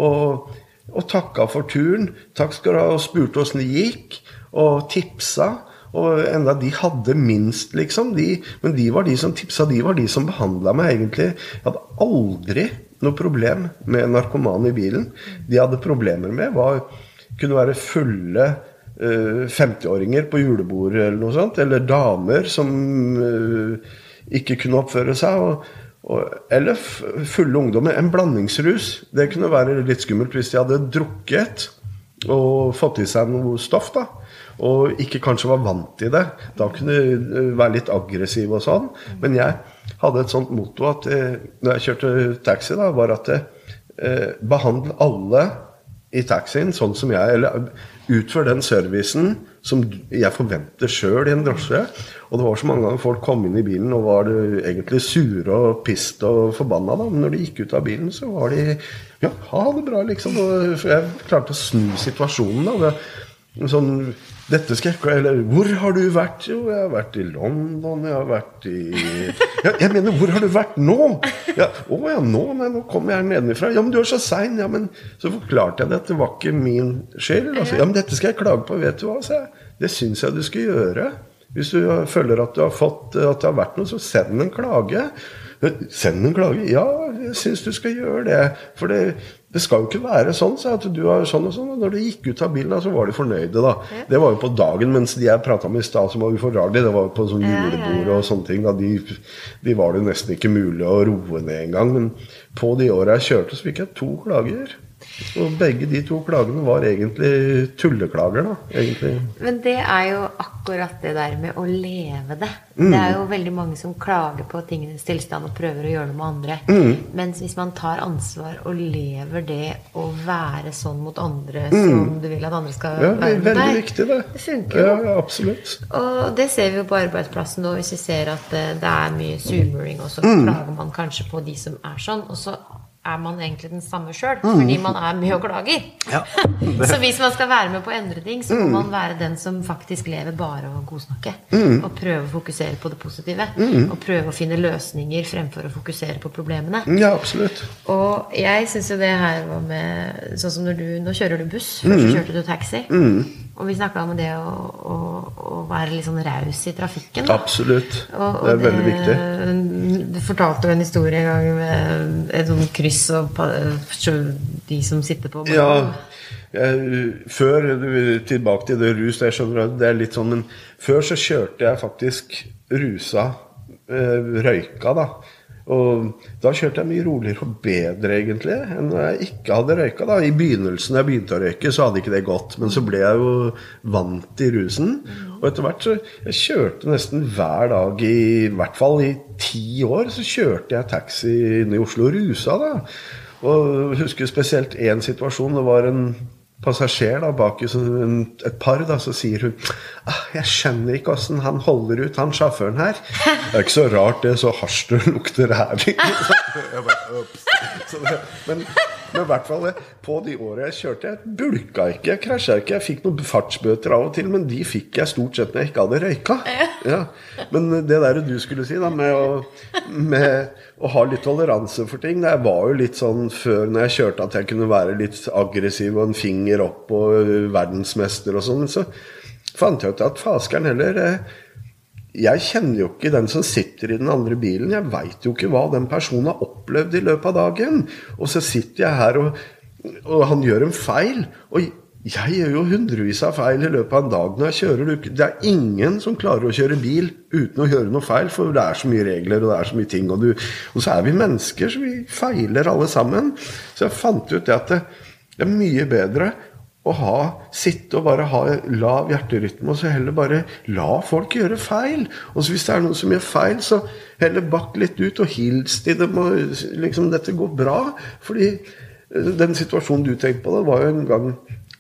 Og, og takka for turen. 'Takk skal du ha', og spurte åssen det gikk. Og tipsa. Og enda de hadde minst, liksom. De, men de var de som tipsa, de var de som behandla meg, egentlig. Jeg hadde aldri noe problem med narkomane i bilen. De hadde problemer med, var kunne være fulle uh, 50-åringer på julebordet eller noe sånt. Eller damer som uh, ikke kunne oppføre seg. Og, eller fulle ungdommer. En blandingsrus. Det kunne være litt skummelt hvis de hadde drukket og fått i seg noe stoff. da og ikke kanskje var vant til det. Da kunne du være litt aggressiv og sånn. Men jeg hadde et sånt motto at eh, når jeg kjørte taxi, da, var at eh, behandle alle i taxien sånn som jeg Eller utfør den servicen som jeg forventer sjøl i en drosje. Og det var så mange ganger folk kom inn i bilen og var egentlig sure og pissed og forbanna. da, Men når de gikk ut av bilen, så var de Ja, ha det bra, liksom. Og jeg klarte å snu situasjonen. da, Sånn, dette skal jeg Eller hvor har du vært? Jo, jeg har vært i London, jeg har vært i ja, Jeg mener, hvor har du vært nå? Ja, å ja, nå? Nei, nå kommer jeg nedenifra. Ja, men du er så sein. Ja, men så forklarte jeg det at det var ikke min skyld. Altså, ja, men dette skal jeg klage på. Vet du hva, sa jeg. Det syns jeg du skal gjøre. Hvis du føler at du har fått At det har vært noe, så send en klage. Send en klage? Ja, jeg syns du skal gjøre det. For det, det skal jo ikke være sånn, sa jeg, at du har sånn og sånn. Og når de gikk ut av bilen, da, så var de fornøyde, da. Det var jo på dagen, mens de jeg prata med i stad, som var ufordragelige, det var jo på sånn Ja, ja, julebord og sånne ting. Da. De, de var det nesten ikke mulig å roe ned engang. Men på de åra jeg kjørte, så fikk jeg to klager. Og begge de to klagene var egentlig tulleklager, da. Egentlig. Men det er jo akkurat det der med å leve det. Mm. Det er jo veldig mange som klager på tingenes tilstand og prøver å gjøre det med andre. Mm. Mens hvis man tar ansvar og lever det å være sånn mot andre som du vil at andre skal Mm. Ja, være med veldig viktig, det. Det funker jo. Ja, absolutt. Og det ser vi jo på arbeidsplassen nå, hvis vi ser at eh, det er mye zoomerring, og så Mm. klager man kanskje på de som er sånn, og så er man egentlig den samme sjøl, Mm. fordi man er mye og klager. så hvis man skal være med på å endre ting, så Mm. må man være den som faktisk lever bare av å godsnakke. Mm. Og prøve å fokusere på det positive. Og prøve å finne løsninger fremfor å fokusere på problemene. Ja, absolutt. Og jeg syns jo det her var med Sånn som når du Nå kjører du buss. Først kjørte du taxi. Og vi snakka om det å, å, å være litt sånn raus i trafikken. da. Absolutt. Og, og Det er veldig viktig. Du fortalte jo en historie en gang med et sånt kryss og de som sitter på Ja, jeg, før Tilbake til det rus. Det er, så bra, det er litt sånn, men før så kjørte jeg faktisk rusa eh, røyka, da. Og da kjørte jeg mye roligere og bedre, egentlig, enn når jeg ikke hadde røyka. da. I begynnelsen da jeg begynte å røyke, så hadde ikke det gått. Men så ble jeg jo vant til rusen. Og etter hvert så Jeg kjørte nesten hver dag, i, i hvert fall i ti år, så kjørte jeg taxi inne i Oslo rusa, da. Og jeg husker spesielt én situasjon. Det var en passasjer da, bak i et par, da, så sier hun ah, 'Jeg skjønner ikke åssen han holder ut, han sjåføren her'. Det er ikke så rart, det. Så hasj det lukter her. Jeg bare. Så det, men, men i hvert fall på de åra jeg kjørte, jeg bulka ikke, jeg krasja ikke. Jeg fikk noen fartsbøter av og til, men de fikk jeg stort sett når jeg ikke hadde røyka. Ja. Men det der du skulle si, da, med å, med å ha litt toleranse for ting Det var jo litt sånn før når jeg kjørte at jeg kunne være litt aggressiv og en finger opp og verdensmester og sånn. Så fant jeg ut at faskeren heller eh, jeg kjenner jo ikke den som sitter i den andre bilen. Jeg veit jo ikke hva den personen har opplevd i løpet av dagen. Og så sitter jeg her, og, og han gjør en feil. Og jeg gjør jo hundrevis av feil i løpet av en dag når jeg kjører. Det er ingen som klarer å kjøre bil uten å gjøre noe feil, for det er så mye regler og det er så mye ting. Og, du, og så er vi mennesker, så vi feiler alle sammen. Så jeg fant ut det at det, det er mye bedre å ha, sitte og bare ha lav hjerterytme, og så heller bare la folk gjøre feil. Og så hvis det er noen som gjør feil, så heller bakk litt ut og hils til dem. og liksom, Dette går bra. Fordi eh, den situasjonen du tenkte på, det var jo en gang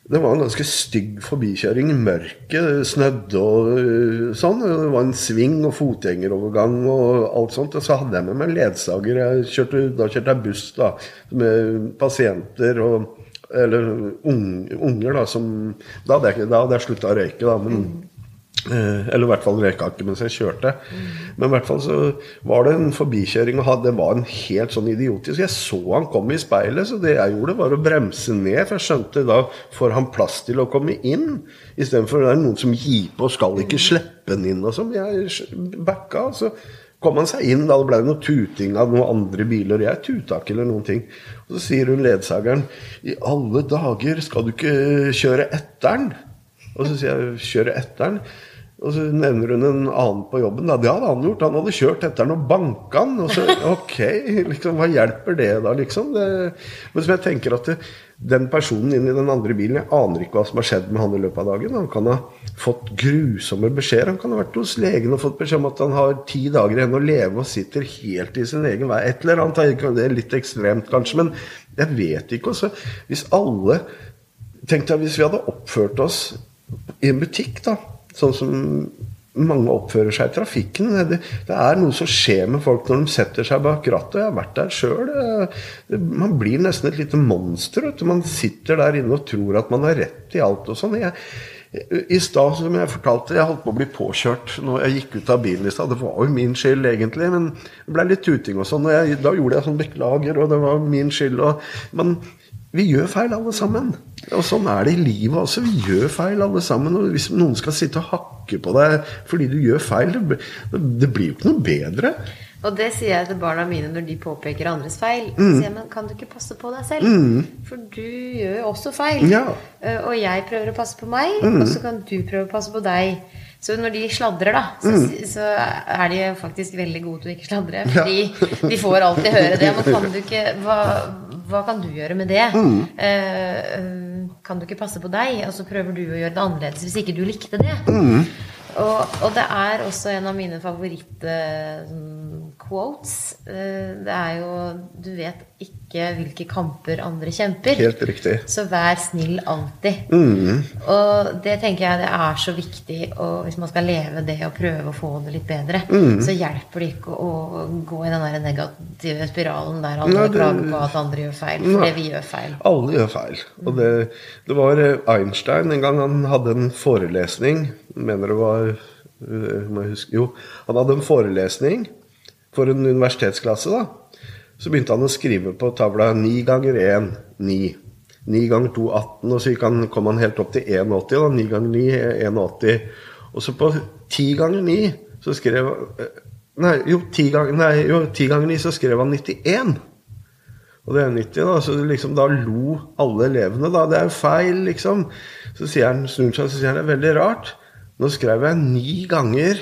det var en ganske stygg forbikjøring i mørket. Snødde og eh, sånn. Det var en sving og fotgjengerovergang og alt sånt. Og så hadde jeg med meg ledsager. Jeg kjørte, da kjørte jeg buss da, med pasienter og eller unger, da, som Da hadde jeg, da jeg slutta å røyke, da, men eh, Eller i hvert fall røyka ikke mens jeg kjørte. Men i hvert fall så var det en forbikjøring, og det var en helt sånn idiotisk Jeg så han kom i speilet, så det jeg gjorde, var å bremse ned. For jeg skjønte da får han plass til å komme inn, istedenfor det er noen som gir på og skal ikke slippe han inn og sånn. Jeg backa. så kom han seg inn. Da det ble noe tuting av noen andre biler. Jeg tuta ikke eller noen ting. Og så sier hun ledsageren I alle dager, skal du ikke kjøre etter'n? Og så sier jeg kjøre etter'n. Og så nevner hun en annen på jobben. Da. Det hadde han gjort. Han hadde kjørt etter og banka han. Og så, ok, liksom, hva hjelper det da, liksom? Det, men som jeg tenker at det, den personen inn i den andre bilen Jeg aner ikke hva som har skjedd med han i løpet av dagen. Han kan ha fått grusomme beskjeder. Han kan ha vært hos legen og fått beskjed om at han har ti dager igjen å leve og sitter helt i sin egen vei. Et eller annet. Det er litt ekstremt, kanskje, men jeg vet ikke. Også. Hvis alle Tenk deg hvis vi hadde oppført oss i en butikk, da sånn som mange oppfører seg i trafikken. Det, det, er noe som skjer med folk når de setter seg bak rattet. Jeg har vært der sjøl. Man blir nesten et lite monster. Man sitter der inne og tror at man har rett i alt og sånn. I stad, som jeg fortalte, jeg holdt på å bli påkjørt når jeg gikk ut av bilen i stad. Det var jo min skyld, egentlig, men det ble litt tuting og sånn. Da gjorde jeg sånn beklager, og det var min skyld. Og, men vi gjør feil, alle sammen. Og sånn er det i livet også. Vi gjør feil, alle sammen. Og hvis noen skal sitte og hakke på deg fordi du gjør feil, det, blir jo ikke noe bedre. Og det sier jeg til barna mine når de påpeker andres feil. Mm. sier men Kan du ikke passe på deg selv? Mm. For du gjør jo også feil. Ja. Eh, og jeg prøver å passe på meg, mm. og så kan du prøve å passe på deg. Så når de sladrer, da, så, mm. så, er de faktisk veldig gode til å ikke sladre. Fordi ja. de får alltid høre det. Men kan du ikke hva, hva kan du gjøre med det? Mm. Uh, kan du ikke passe på deg? Og så prøver du å gjøre det annerledes hvis ikke du likte det. Mm. Og, og, det er også en av mine favoritt-quotes. Uh, det er jo Du vet ikke hvilke kamper andre kjemper. Helt riktig. Så vær snill alltid. Mm. Og det tenker jeg det er så viktig og hvis man skal leve det og prøve å få det litt bedre, mm. så hjelper det ikke å, gå i den der negative spiralen der alle ja, klager på at andre gjør feil. For det vi gjør feil. Alle gjør feil. Og det, det var Einstein en gang han hadde en forelesning Mener det var må jeg huske, Jo, han hadde en forelesning for en universitetsklasse. da så begynte han å skrive på tavla 9 ganger 1 9. 9 ganger 2 18, og så han, kom han helt opp til 81. Da. 9 ganger 9 81. Og så på 10 ganger 9 så skrev eh, Nei, jo, 10 ganger, nei, jo, 10 ganger 9 så skrev han 91. Og det er 90, da. Så liksom, da lo alle elevene, da. Det er jo feil, liksom. Så sier han, snur seg og sier han, det er veldig rart. Nå skrev jeg ni ganger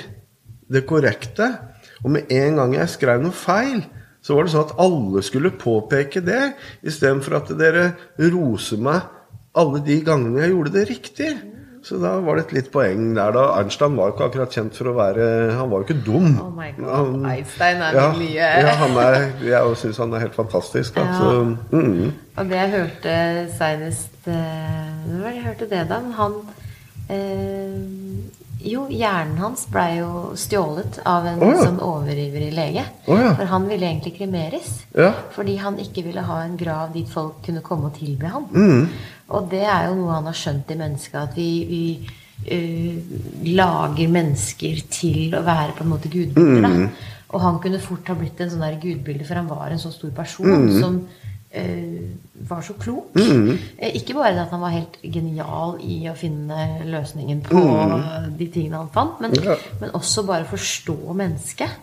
det korrekte, og med en gang jeg skrev noe feil, så var det sånn at alle skulle påpeke det, istedenfor at dere roser meg alle de gangene jeg gjorde det riktig. Så da var det et litt poeng der. da Einstein var jo ikke akkurat kjent for å være Han var jo ikke dum. Oh my God, han, Einstein er ja, mye ja, han er, Jeg syns han er helt fantastisk. Ja. Så, mm. Og det jeg hørte seinest hva Når var det jeg hørte det, da? Han eh, jo, hjernen hans blei jo stjålet av en oh, ja. sånn overivrig lege. Oh, ja. For han ville egentlig kremeres. Ja. Fordi han ikke ville ha en grav dit folk kunne komme og tilbe ham. Mm. Og det er jo noe han har skjønt i mennesket, at vi, vi uh, lager mennesker til å være på en måte gudbilder. Mm. Og han kunne fort ha blitt en sånn der gudbilde, for han var en så stor person mm. som var så klok. Mm. Ikke bare det at han var helt genial i å finne løsningen på de tingene han fant, men, Ja. men også bare forstå mennesket.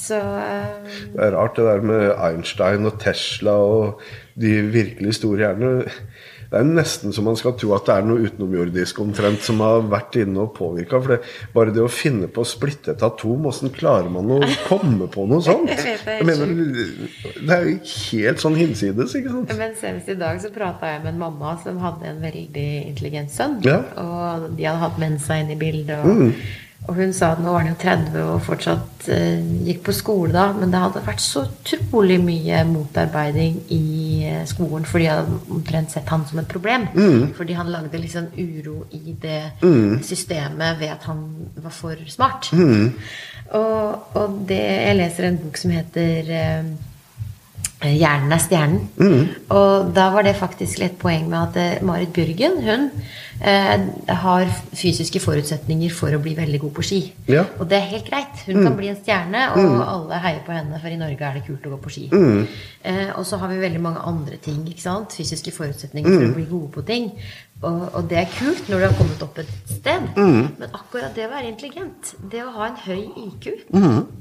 Så uh, Det er rart det der med Einstein og Tesla og de virkelig store hjernene. Det er nesten så man skal tro at det er noe utenomjordisk omtrent som har vært inne og påvirka. For det, bare det å finne på å splitte et atom, åssen klarer man å komme på noe sånt? Jeg er mener, det er jo helt sånn hinsides, ikke sant? Men senest i dag så prata jeg med en mamma som hadde en veldig intelligent sønn. Ja. Og de hadde hatt Mensa inn i bildet. Og, og hun sa at nå var han jo 30 og fortsatt eh, gikk på skole da, men det hadde vært så utrolig mye motarbeiding i eh, skolen, for de hadde omtrent sett han som et problem. Fordi han lagde sånn uro i det systemet ved at han var for smart. Og, og det, jeg leser en bok som heter eh, Hjernen er stjernen. Og da var det faktisk et poeng med at eh, Marit Bjørgen hun eh, har fysiske forutsetninger for å bli veldig god på ski. Ja. Og det er helt greit. Hun kan bli en stjerne, og alle heier på henne, for i Norge er det kult å gå på ski. Eh, og så har vi veldig mange andre ting. ikke sant? Fysiske forutsetninger for å bli gode på ting. Og, og det er kult når du har kommet opp et sted. Men akkurat det å være intelligent, det å ha en høy IQ,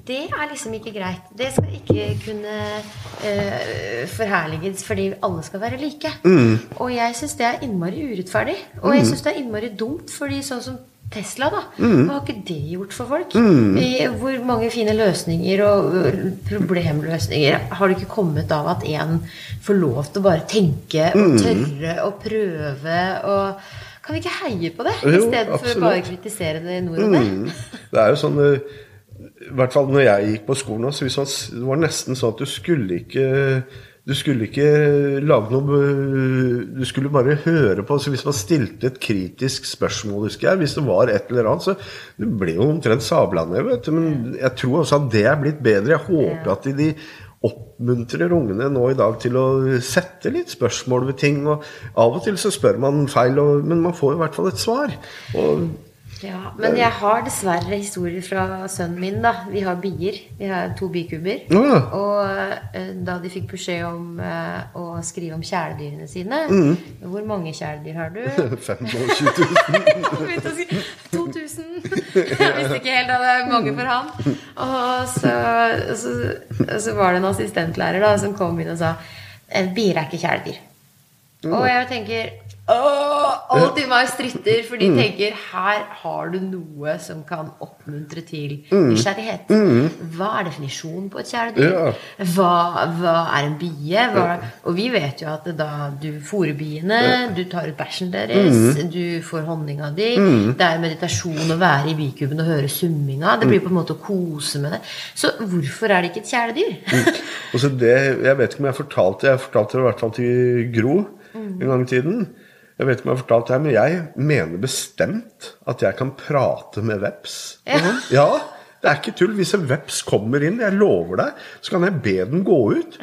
det er liksom ikke greit. Det skal ikke kunne eh, forherliges fordi alle skal være like. Og jeg syns det er innmari urettferdig. Og jeg syns det er innmari dumt, fordi sånn som Tesla, da. Hva har ikke det gjort for folk? Mm. hvor mange fine løsninger og problemløsninger har det ikke kommet av at en får lov til å bare tenke og tørre og prøve og Kan vi ikke heie på det, istedenfor bare å kritisere det nordover? Det er jo sånn I hvert fall når jeg gikk på skolen så var Det var nesten sånn at du skulle ikke du skulle ikke lage noe eh, Du skulle bare høre på. så Hvis man stilte et kritisk spørsmål, husker jeg, hvis det var et eller annet, så det ble jo omtrent sabla ned. vet du, Men jeg tror også at det er blitt bedre. Jeg håper at de, de oppmuntrer ungene nå i dag til å sette litt spørsmål ved ting. og Av og til så spør man feil, men man får i hvert fall et svar. og Ja, men jeg har dessverre historier fra sønnen min. da. Vi har bier. Vi har to bikuber. Ja. Og eh, da de fikk beskjed om eh, å skrive om kjæledyrene sine Mm. Hvor mange kjæledyr har du? 25 000. Han begynte si 2000. Jeg visste ikke helt at det er mange for han. Og så, så, så var det en assistentlærer da, som kom inn og sa «Eh, bier er ikke kjæledyr. Og jeg tenker Åh, alltid meg stritter, for de tenker her har du noe som kan oppmuntre til nysgjerrighet. Hva er definisjonen på et kjæledyr? Hva, hva er en bie? Hva, og vi vet jo at da du fôrer biene, du tar ut bæsjen deres, du får honninga di Det er meditasjon å være i bikuben og høre summinga. Det blir på en måte å kose med det. Så hvorfor er det ikke et kjæledyr? Og så det, Jeg vet ikke om jeg fortalte Jeg fortalte det i hvert fall til Gro en gang i tiden. Jeg vet ikke om jeg har fortalt det her, men jeg mener bestemt at jeg kan prate med veps. sånn. Ja, det er ikke tull. Hvis en veps kommer inn, jeg lover deg, så kan jeg be den gå ut.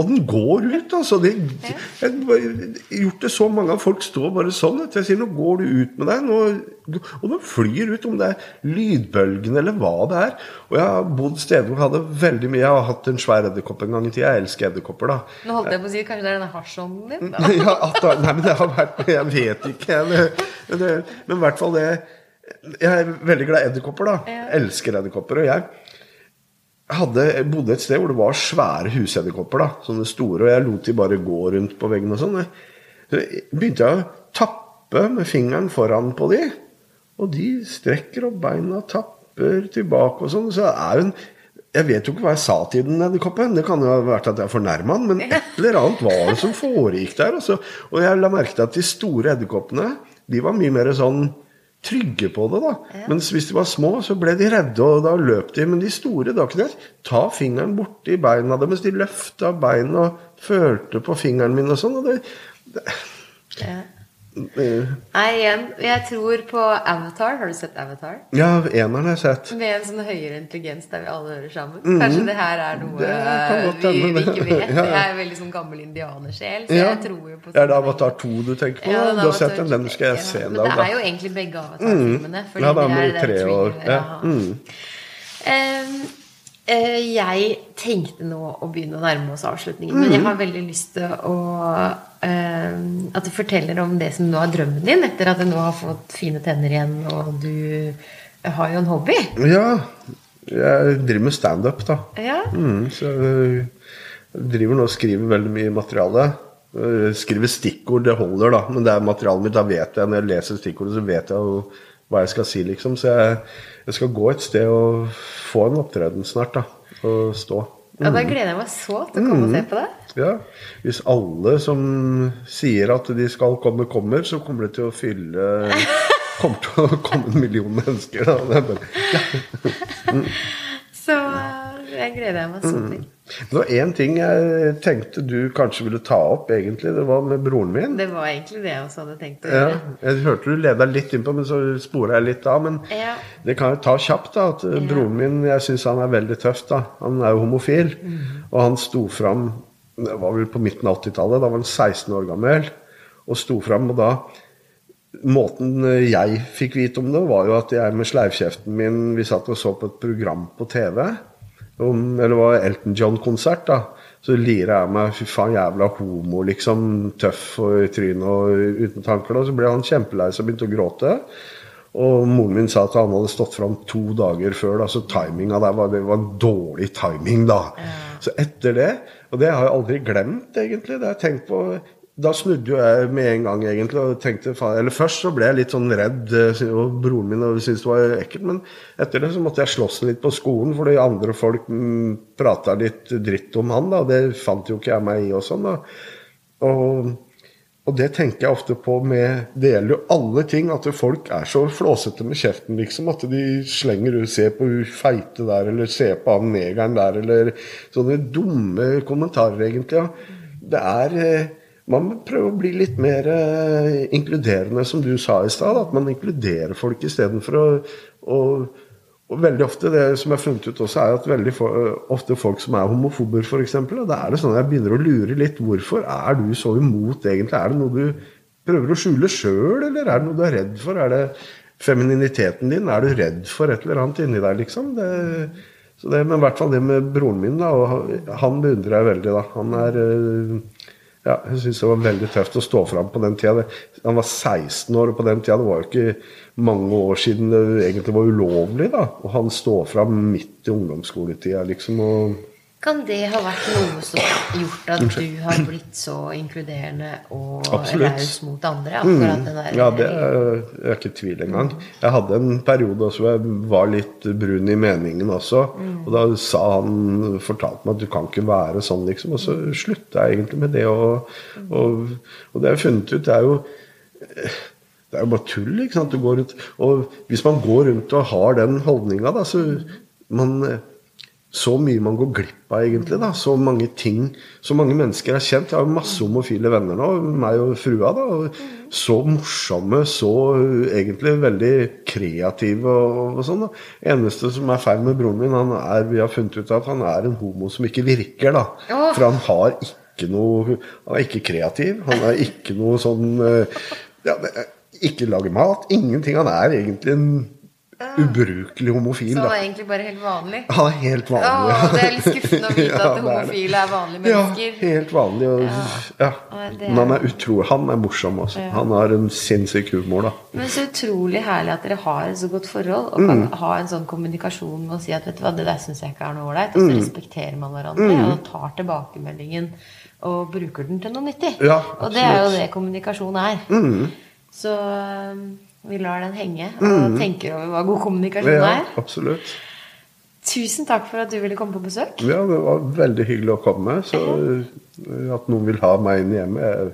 Og den går ut, altså. Det, jeg har gjort det så mange av folk står bare sånn. At jeg sier 'nå går du ut med deg'. Nå, og den flyr ut, om det er lydbølgen eller hva det er. Og jeg har bodd steder hvor jeg hadde veldig mye Jeg har hatt en svær edderkopp en gang i tida. Jeg elsker edderkopper, da. Nå holdt jeg på å si kanskje det er denne hasjånden din? da? ja, at, nei, men det har vært Jeg vet ikke. men i hvert fall det Jeg er veldig glad i edderkopper, da. Ja. Elsker edderkopper. Og jeg hadde, jeg bodde et sted hvor det var svære husedderkopper. Sånne store. Og jeg lot de bare gå rundt på veggen og sånn. Så begynte jeg å tappe med fingeren foran på de. Og de strekker opp beina, tapper tilbake og sånn. Så er hun jeg vet jo ikke hva jeg sa til den edderkoppen. Det kan jo ha vært at jeg fornærma den, men et eller annet var det som foregikk der. Altså. Og jeg la merke til at de store edderkoppene de var mye mer sånn trygge på det. da. Mens hvis de var små, så ble de redde, og da løp de. Men de store, da kunne jeg ta fingeren borti beina deres. De løfta beina og følte på fingeren min og sånn. og det, det, Ja. Nei, igjen, jeg tror på Avatar. Har du sett Avatar? Ja, eneren har jeg sett. Med en sånn høyere intelligens der vi alle hører sammen. Kanskje det her er noe. Det vi, vi ikke vet. Ja, ja. Jeg er veldig sånn gammel indianersjel, så Ja. jeg tror jo på Er det Avatar 2 du tenker på? Ja, du har sett den? Den skal jeg se en Men det er jo egentlig begge Avatar-filmene. fordi Ja, da det er den tre år. Ja. Mm. Eh, Jeg tenkte nå å begynne å nærme oss avslutningen, men Mm. jeg har veldig lyst til å eh, At du forteller om det som nå er drømmen din, etter at du nå har fått fine tenner igjen, og du har jo en hobby. Ja, jeg driver med standup, da. Ja. Mm, så jeg driver nå og skriver veldig mye materiale. Skriver stikkord, det holder, da. Men det er materialet mitt, da vet jeg når jeg leser stikkordet, så vet jeg jo hva jeg skal si, liksom. Så jeg, jeg skal gå et sted og få en opptreden snart, da. Og stå. Og da gleder jeg meg så til å komme og se på det. Ja. Hvis alle som sier at de skal komme, kommer, så kommer det til å fylle Kommer til å komme en million mennesker, da. Det er bare, ja. Eh, jeg gleder meg sånn til. Det var én ting jeg tenkte du kanskje ville ta opp, egentlig. Det var med broren min. Det var egentlig det jeg også hadde tenkt å Ja, gjøre. jeg hørte du leda litt innpå, men så spora jeg litt av. Men Ja. det kan jeg ta kjapt. da, at ja. Broren min jeg syns han er veldig tøff. da, Han er jo homofil. Og han sto fram Det var vel på midten av 80-tallet. Da var han 16 år gammel. Og sto fram. Og da Måten jeg fikk vite om det, var jo at jeg med sleivkjeften min Vi satt og så på et program på TV. Om, eller det var Elton John-konsert. da Så lirer jeg meg 'fy faen, jævla homo', liksom. Tøff og i trynet og uten tanker. Og så ble han kjempelei seg og begynte å gråte. Og moren min sa at han hadde stått fram to dager før, da, så timinga der var, det var dårlig timing, da. Så etter det Og det har jeg aldri glemt, egentlig. Det har jeg tenkt på da snudde jo jeg med en gang, egentlig. og tenkte, eller Først så ble jeg litt sånn redd, eh, og broren min syntes det var ekkelt. Men etter det så måtte jeg slåss litt på skolen, fordi andre folk mm, prata litt dritt om han. da, Det fant jo ikke jeg meg i og sånn. da. Og, og det tenker jeg ofte på med Det gjelder jo alle ting. At folk er så flåsete med kjeften, liksom. At de slenger ut 'se på hun feite der', eller 'se på han negeren der', eller sånne dumme kommentarer, egentlig. ja. Det er eh, Man må prøve å bli litt mer eh, inkluderende, som du sa i stad. At man inkluderer folk istedenfor å, å og veldig ofte det som har funnet ut også, er at veldig få- ofte folk som er homofober, f.eks. Da er det sånn at jeg begynner å lure litt. Hvorfor er du så imot, egentlig? Er det noe du prøver å skjule sjøl, eller er det noe du er redd for? Er det femininiteten din? Er du redd for et eller annet inni deg, liksom? Det, det, men i hvert fall det med broren min, da. Og han- han beundrer jeg veldig, da. Han er eh, ja, jeg syns det var veldig tøft å stå fram på den tida. Han var 16 år, og på den tida det var jo ikke mange år siden det egentlig var ulovlig. da, Og han står fram midt i ungdomsskoletida, liksom. og Kan det ha vært noe som har gjort at du har blitt så inkluderende og raus mot andre? Akkurat den der Ja, det er jeg er ikke i tvil engang. Jeg hadde en periode også hvor jeg var litt brun i meningen også. Og da sa han fortalte meg at du kan ikke være sånn, liksom. Og så slutta jeg egentlig med det. Og, og, og det har funnet ut, det er jo det er jo bare tull. ikke sant? Du går rundt, og hvis man går rundt og har den holdninga, da, så man så mye man går glipp av, egentlig. da, Så mange ting Så mange mennesker er kjent. Jeg har jo masse homofile venner nå, meg og frua. da, og Så morsomme, så uh, egentlig veldig kreative og, og sånn. da. Eneste som er feil med broren min, han er, vi har funnet ut at han er en homo som ikke virker. da. For han har ikke noe Han er ikke kreativ. Han er ikke noe sånn uh, ja, Ikke lager mat. Ingenting. Han er egentlig en ubrukelig homofil. Så da. er egentlig bare helt vanlig. Han er helt vanlig. Åh, det er litt skuffende å vite Ja, at homofile er vanlige mennesker. Ja, helt vanlig. Og, ja. Er- Men han er utrolig Han er morsom, altså. Han har en sinnssyk humor, da. Men så utrolig herlig at dere har et så godt forhold og kan Mm. ha en sånn kommunikasjon med å si at vet du hva, det der syns jeg ikke er noe ålreit. Og Mm. så respekterer man hverandre og tar tilbakemeldingen og bruker den til noe nyttig. Ja, og det er jo. Mm. det kommunikasjon er. Så um, vi lar den henge og tenker over hva god kommunikasjon Mm. Ja, er. absolutt. Tusen takk for at du ville komme på besøk. Ja, det var veldig hyggelig å komme. Så at noen vil ha meg inn hjemme jeg,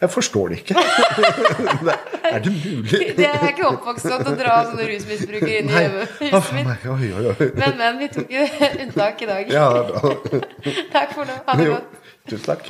jeg forstår det ikke. Er det mulig? Det er ikke oppvokst godt å dra sånne rusmisbrukere inn i hjemmet-. Men, men, vi tok jo unntak i dag. Ja, er. Takk for nå. Ha det Jo, godt. Tusen takk.